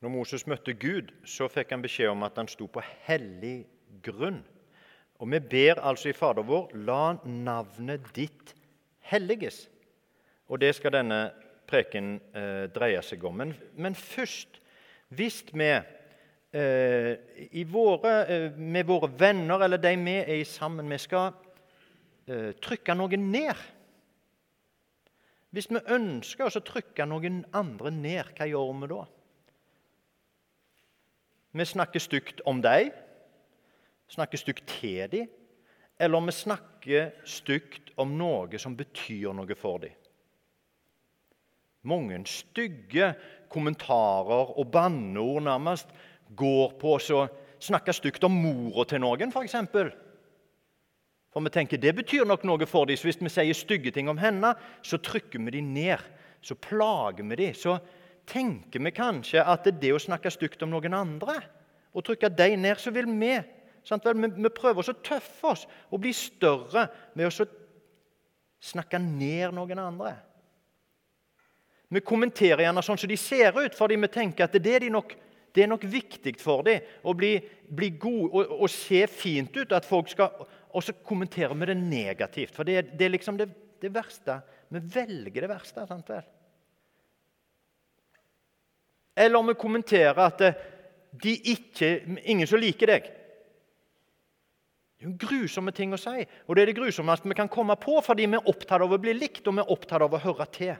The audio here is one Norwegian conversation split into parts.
Når Moses møtte Gud, så fikk han beskjed om at han sto på hellig grunn. Og vi ber altså i Fader vår, la navnet ditt helliges. Og det skal denne preken eh, dreie seg om. Men, men først, hvis vi eh, våre, eh, med våre venner eller de vi er sammen med, skal eh, trykke noen ned Hvis vi ønsker å trykke noen andre ned, hva gjør vi da? Vi snakker stygt om dem, snakker stygt til dem, eller vi snakker stygt om noe som betyr noe for dem. Mange stygge kommentarer og banneord nærmest går på å snakke stygt om mora til noen, f.eks. For, for vi tenker det betyr nok noe for dem. Så hvis vi sier stygge ting om henne, så trykker vi dem ned. Så plager vi dem. Så tenker vi kanskje at det er det å snakke stygt om noen andre og trykke dem ned, så vil vi vi, vi prøver å tøffe oss og bli større med å snakke ned noen andre. Vi kommenterer gjerne sånn som de ser ut, fordi vi tenker at det er, de nok, det er nok viktig for dem å bli, bli god og, og, se fint ut. at folk skal, Og så kommenterer vi det negativt. For det, det er liksom det, det, verste. Vi velger det verste. sant vel? Eller om vi kommenterer at eh, de ikke, ingen som liker deg. Det er jo grusomme ting å si. Og det er det grusommeste vi kan komme på fordi vi er opptatt av å bli likt og vi er opptatt av å høre til.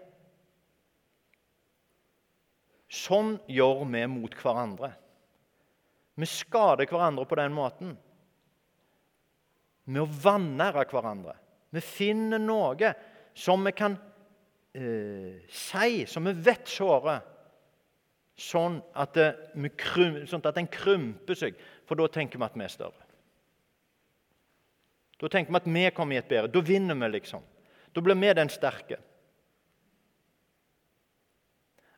Sånn gjør vi mot hverandre. Vi skader hverandre på den måten. Med å vanære hverandre. Vi finner noe som vi kan eh, si, som vi vet sårer, sånn at, det, sånn at den krymper seg. For da tenker vi at vi er større. Da tenker vi at vi kommer i et bedre. Da vinner vi, liksom. Da blir vi den sterke.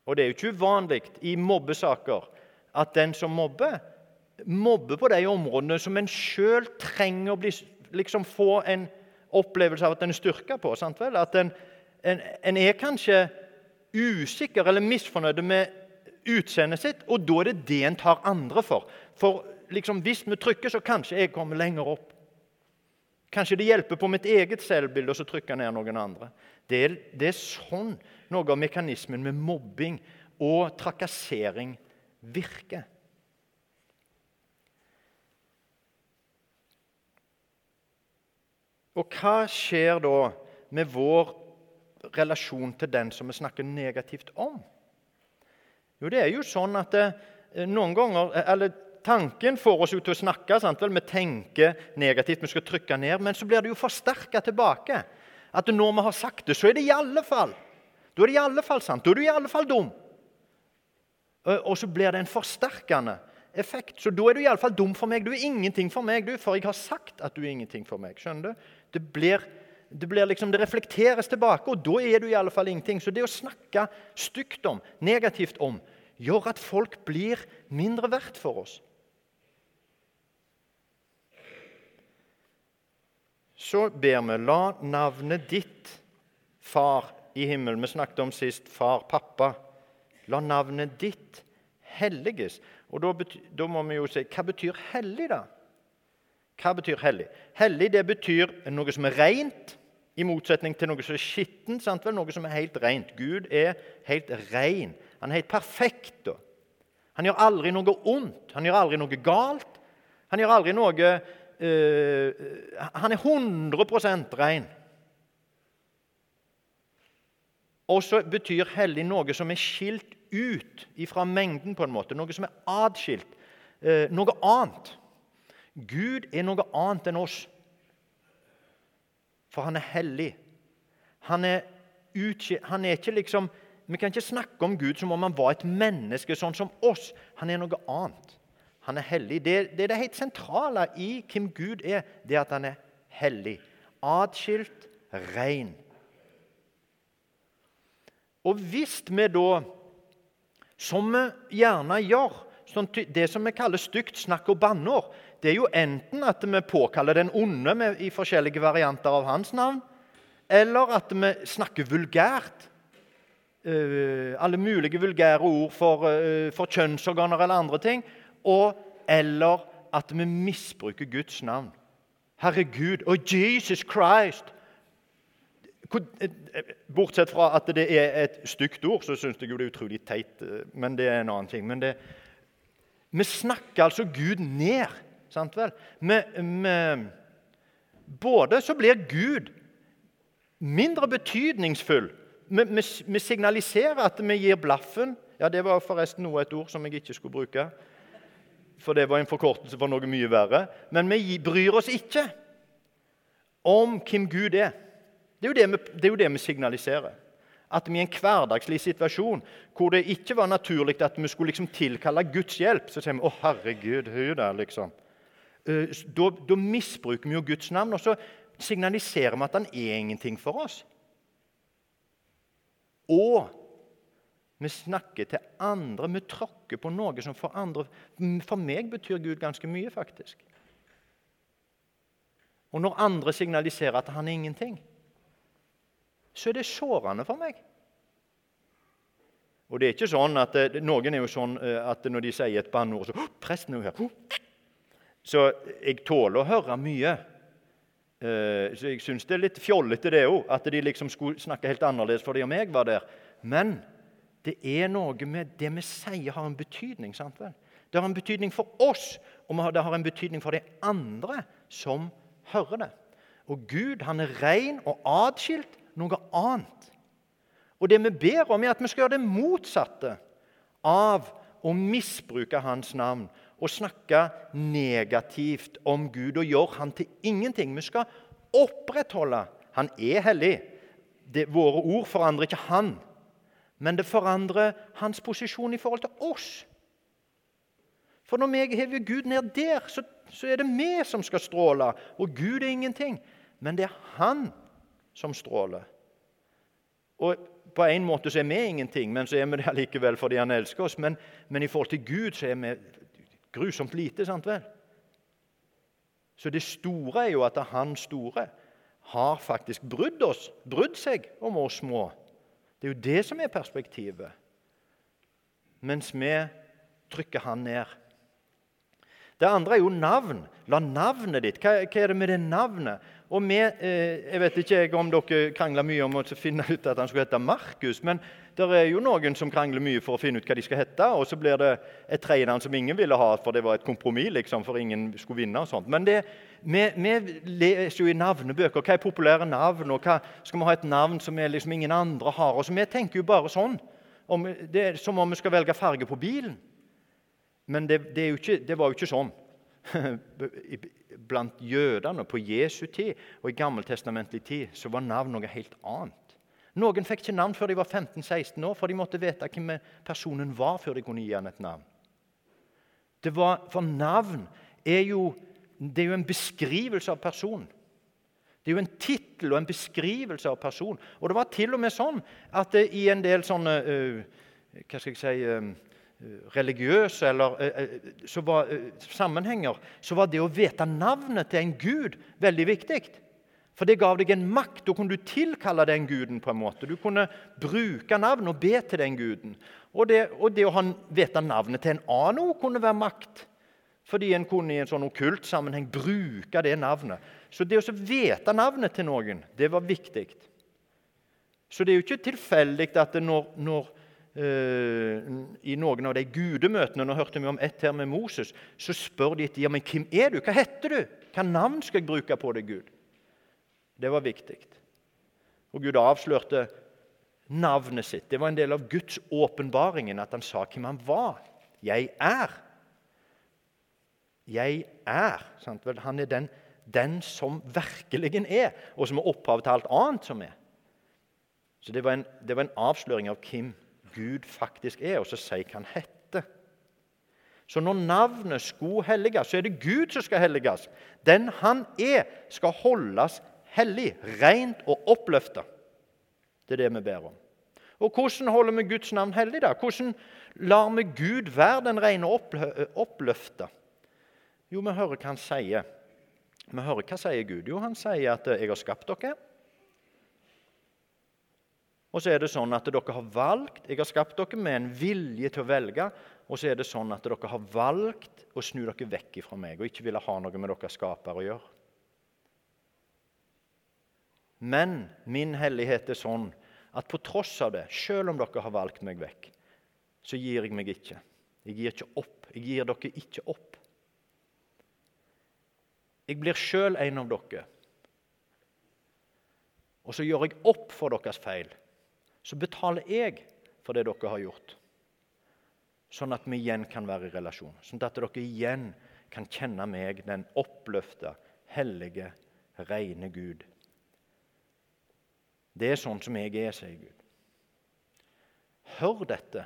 Og det er jo ikke uvanlig i mobbesaker at den som mobber, mobber på de områdene som en sjøl trenger å bli, liksom få en opplevelse av at en er styrka på. Sant vel? At en, en, en, er kanskje usikker eller misfornøyd med utseendet sitt, og da er det det en tar andre for. For liksom, hvis vi trykker, så kanskje jeg kommer lenger opp. Kanskje det hjelper på mitt eget selvbilde og så trykker ned noen andre. Det er, det er sånn noe av mekanismen med mobbing og trakassering virker. Og hva skjer da med vår relasjon til den som vi snakker negativt om? Jo, det er jo sånn at det, eh, noen ganger, eller Tanken får oss jo til å snakke. Sant? Vi tenker negativt, vi skal trykke ned. Men så blir det jo forsterka tilbake. At når vi har sagt det, så er det i alle fall da er det i alle fall sant. Da er du i alle fall dum. Og så blir det en forsterkende effekt. Så da er du i alle fall dum for meg. Du er ingenting for meg, du, for jeg har sagt at du er ingenting for meg. Skjønner du? Det, blir, det, liksom, det reflekteres tilbake, og da er du i alle fall ingenting. Så det å snakke stygt om, negativt om, gjør at folk blir mindre verdt for oss. Så ber vi, la navnet ditt, Far, i himmelen. Vi snakket om sist far, pappa. La navnet ditt helliges. Og da, betyr, da, må vi jo si hva betyr hellig, da? Hva betyr hellig? Hellig det betyr noe som er rent, i motsetning til noe som er skittent. Noe som er helt rent. Gud er helt ren. Han er helt perfekt. Han gjør aldri noe ondt. Han gjør aldri noe galt. Han gjør aldri noe uh, Han er 100% ren. Og så betyr hellig noe som er skilt ut fra mengden, på en måte. Noe som er atskilt. Uh, noe annet. Gud er noe annet enn oss. For han er hellig. Han er, han er ikke liksom Vi kan ikke snakke om Gud som om han var et menneske sånn som oss. Han er noe annet. Han er hellig. Det, det er det helt sentrale i hvem Gud er, det at han er hellig. Atskilt, ren. Og hvis vi da, som vi gjerne gjør sånn Det som vi kaller stygt snakk og banneord, det er jo enten at vi påkaller den onde i forskjellige varianter av hans navn, eller at vi snakker vulgært. Uh, alle mulige vulgære ord for, uh, for, kjønnsorganer eller andre ting. Og, eller at vi misbruker Guds navn. Herregud og Jesus Christ. Bortsett fra at det er et stygt ord, så syns jeg jo det er utrolig teit. Men det er en annen ting. Men det, vi snakker altså Gud ned. sant vel? Vi, vi, både så blir Gud mindre betydningsfull. Vi, vi, signaliserer at vi gir blaffen. Ja, Det var forresten noe et ord som jeg ikke skulle bruke. For det var en forkortelse for noe mye verre. Men vi bryr oss ikke om hvem Gud er. Det er jo det vi, det jo det vi signaliserer. At vi i en hverdagslig situasjon hvor det ikke var naturlig at vi skulle liksom tilkalle Guds hjelp, så sier vi 'Å, herregud, hun der', liksom. Eh, da, da misbruker vi jo Guds navn, og så signaliserer vi at han er ingenting for oss. Og vi snakker til andre, vi tråkker på noe som for andre For meg betyr Gud ganske mye, faktisk. Og når andre signaliserer at han er ingenting, så er det sårende for meg. Og det er ikke sånn at eh, Noen er jo sånn eh, at når de sier et banneord, så Presten er jo her. Så jeg tåler å høre mye. Eh, så jeg syns det er litt fjollete, det òg, at de liksom skulle snakke helt annerledes fordi om jeg var der. Men det er noe med det vi sier, har en betydning. sant vel? Det har en betydning for oss, og det har en betydning for de andre som hører det. Og Gud han er ren og atskilt noe annet. Og det vi ber om, er at vi skal gjøre det motsatte av å misbruke Hans navn og snakke negativt om Gud og gjøre Han til ingenting. Vi skal opprettholde Han er hellig. Det, våre ord forandrer ikke Han, men det forandrer Hans posisjon i forhold til oss. For når vi hever Gud ned der, så, så er det vi som skal stråle, og Gud er ingenting. Men det er Han som stråler. Og På en måte så er vi ingenting, men så er vi det allikevel fordi han elsker oss. Men, men, i forhold til Gud så er vi grusomt lite. sant vel? Så det store er jo at han store har faktisk brydd oss, brydd seg om oss små. Det er jo det som er perspektivet. Mens vi trykker han ned. Det andre er jo navn. La navnet ditt Hva, hva er det med det navnet? Og vi, eh, Jeg vet ikke om dere krangler mye om å finne ut at han skulle hete Markus, men det er jo noen som krangler mye for å finne ut hva de skal hete. Og så blir det et tredjenavn som ingen ville ha, for det var et kompromiss. liksom, for ingen skulle vinne og sånt. Men det, vi, vi, leser jo i navnebøker hva er populære navn, og hva skal vi ha et navn som liksom ingen andre har. Og så Vi tenker jo bare sånn. Om, det er som om vi skal velge farge på bilen. Men det, det, ikke, det var jo ikke sånn. blant jødene på Jesu tid og i gammeltestamentlig tid så var navn noe helt annet. Noen fikk ikke navn før de var 15-16 år, for de måtte vite hvem personen var før de kunne gi han et navn. Det var, for navn er jo, det er jo en beskrivelse av personen. Det er jo en tittel og en beskrivelse av personen. Og det var til og med sånn at det i en del sånne uh, hva skal jeg si, uh, religiøse eller, eh, eh, så var, eh, sammenhenger, så var det å vite navnet til en gud veldig viktig. For det gav deg en makt. Da kunne du tilkalle den guden. på en måte. Du kunne bruke navnet og be til den guden. Og det, og det å vite navnet til en annen kunne være makt. Fordi en kunne i en sånn okkult sammenheng bruke det navnet. Så det å vite navnet til noen, det var viktig. Så det er jo ikke tilfeldig at når, når i noen av de gudemøtene Nå hørte vi om ett her med Moses. Så spør de etter ja, men hvem er du? Hva heter du? Hva navn skal jeg bruke på deg, Gud? Det var viktig. Og Gud avslørte navnet sitt. Det var en del av Guds åpenbaringen at han sa hvem han var. Jeg er. Jeg er. Sant? Han er den, den som virkelig er, og som er opphav til alt annet som er. Så det var en, det var en avsløring av hvem Gud faktisk er, og så sier hva han heter. Så når navnet skulle helliges, så er det Gud som skal helliges. Den han er, skal holdes hellig, rent og oppløfta. Det er det vi ber om. Og Hvordan holder vi Guds navn hellig? da? Hvordan lar vi Gud være den rene og oppløfta? Jo, vi hører hva han sier. Vi hører hva sier Gud? Jo, han sier at 'jeg har skapt dere'. Og så er det sånn at dere har valgt Jeg har skapt dere med en vilje til å velge. Og så er det sånn at dere har valgt å snu dere vekk fra meg og ikke ville ha noe med dere skaper å gjøre. Men min hellighet er sånn at på tross av det, selv om dere har valgt meg vekk, så gir jeg meg ikke. Jeg gir ikke opp. Jeg gir dere ikke opp. Jeg blir sjøl en av dere. Og så gjør jeg opp for deres feil så betaler jeg for det dere har gjort. Sånn at vi igjen kan være i relasjon. Sånn at dere igjen kan kjenne meg, den oppløfta, hellige, rene Gud. Det er sånn som jeg er, sier Gud. Hør dette.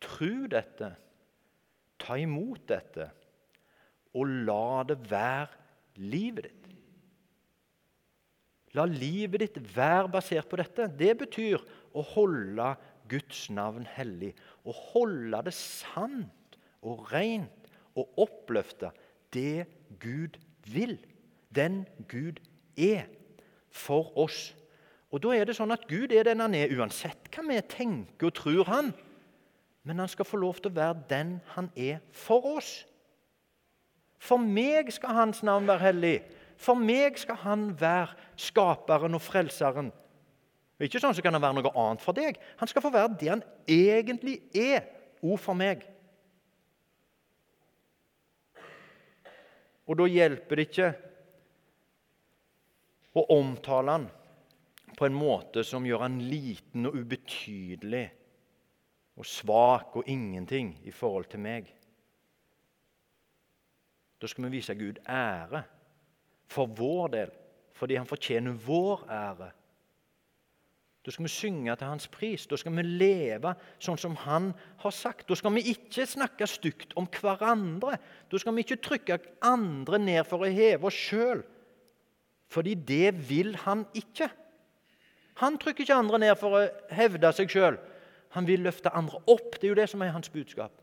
Tru dette. Ta imot dette. Og la det være livet ditt. La livet ditt være basert på dette. Det betyr å holde Guds navn hellig. Å holde det sant og rent og oppløfte det Gud vil. Den Gud er for oss. Og da er det sånn at Gud er den han er, uansett hva vi tenker og tror han. Men han skal få lov til å være den han er for oss. For meg skal hans navn være hellig. For meg skal han være skaperen og frelseren. Er ikke sånn så kan han være noe annet for deg. Han skal få være det han egentlig er. Ord for meg. Og da hjelper det ikke å omtale han på en måte som gjør han liten og ubetydelig og svak og ingenting i forhold til meg. Da skal vi vise Gud ære for vår del, fordi han fortjener vår ære. Da skal vi synge til hans pris. Da skal vi leve sånn som han har sagt. Da skal vi ikke snakke stygt om hverandre. Da skal vi ikke trykke andre ned for å heve oss sjøl. Fordi det vil han ikke. Han trykker ikke andre ned for å hevde seg sjøl. Han vil løfte andre opp. Det er jo det som er hans budskap.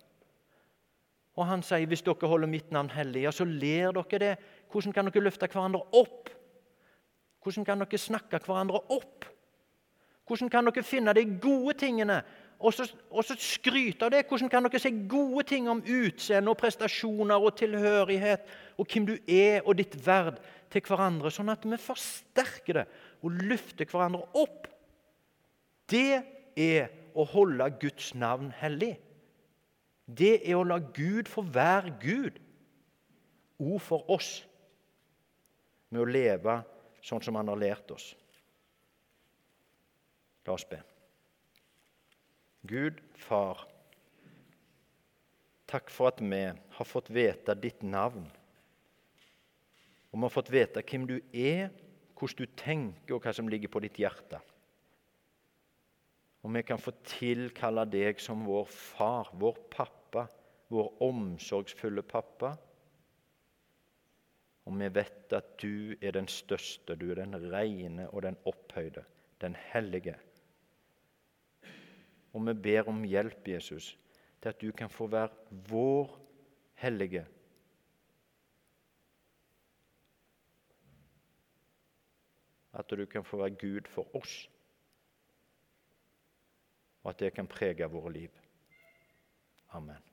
Og han sier hvis dere holder mitt navn hellig, ja, så ler dere det hvordan kan dere løfte hverandre opp? Hvordan kan dere snakke hverandre opp? Hvordan kan dere finne de gode tingene og så, og så skryte av det? Hvordan kan dere si gode ting om utseende og prestasjoner og tilhørighet og hvem du er og ditt verd til hverandre, sånn at vi forsterker det og løfter hverandre opp? Det er å holde Guds navn hellig. Det er å la Gud få være Gud. Ord for oss med å leve sånn som han har lært oss. La oss be. Gud, Far, takk for at vi har fått vite ditt navn. Og vi har fått vite hvem du er, hvordan du tenker, og hva som ligger på ditt hjerte. Og vi kan få tilkalle deg som vår far, vår pappa, vår omsorgsfulle pappa og vi vet at du er den største, du er den rene og den opphøyde, den hellige. Og vi ber om hjelp, Jesus, til at du kan få være vår hellige. At du kan få være Gud for oss, og at det kan prege våre liv. Amen.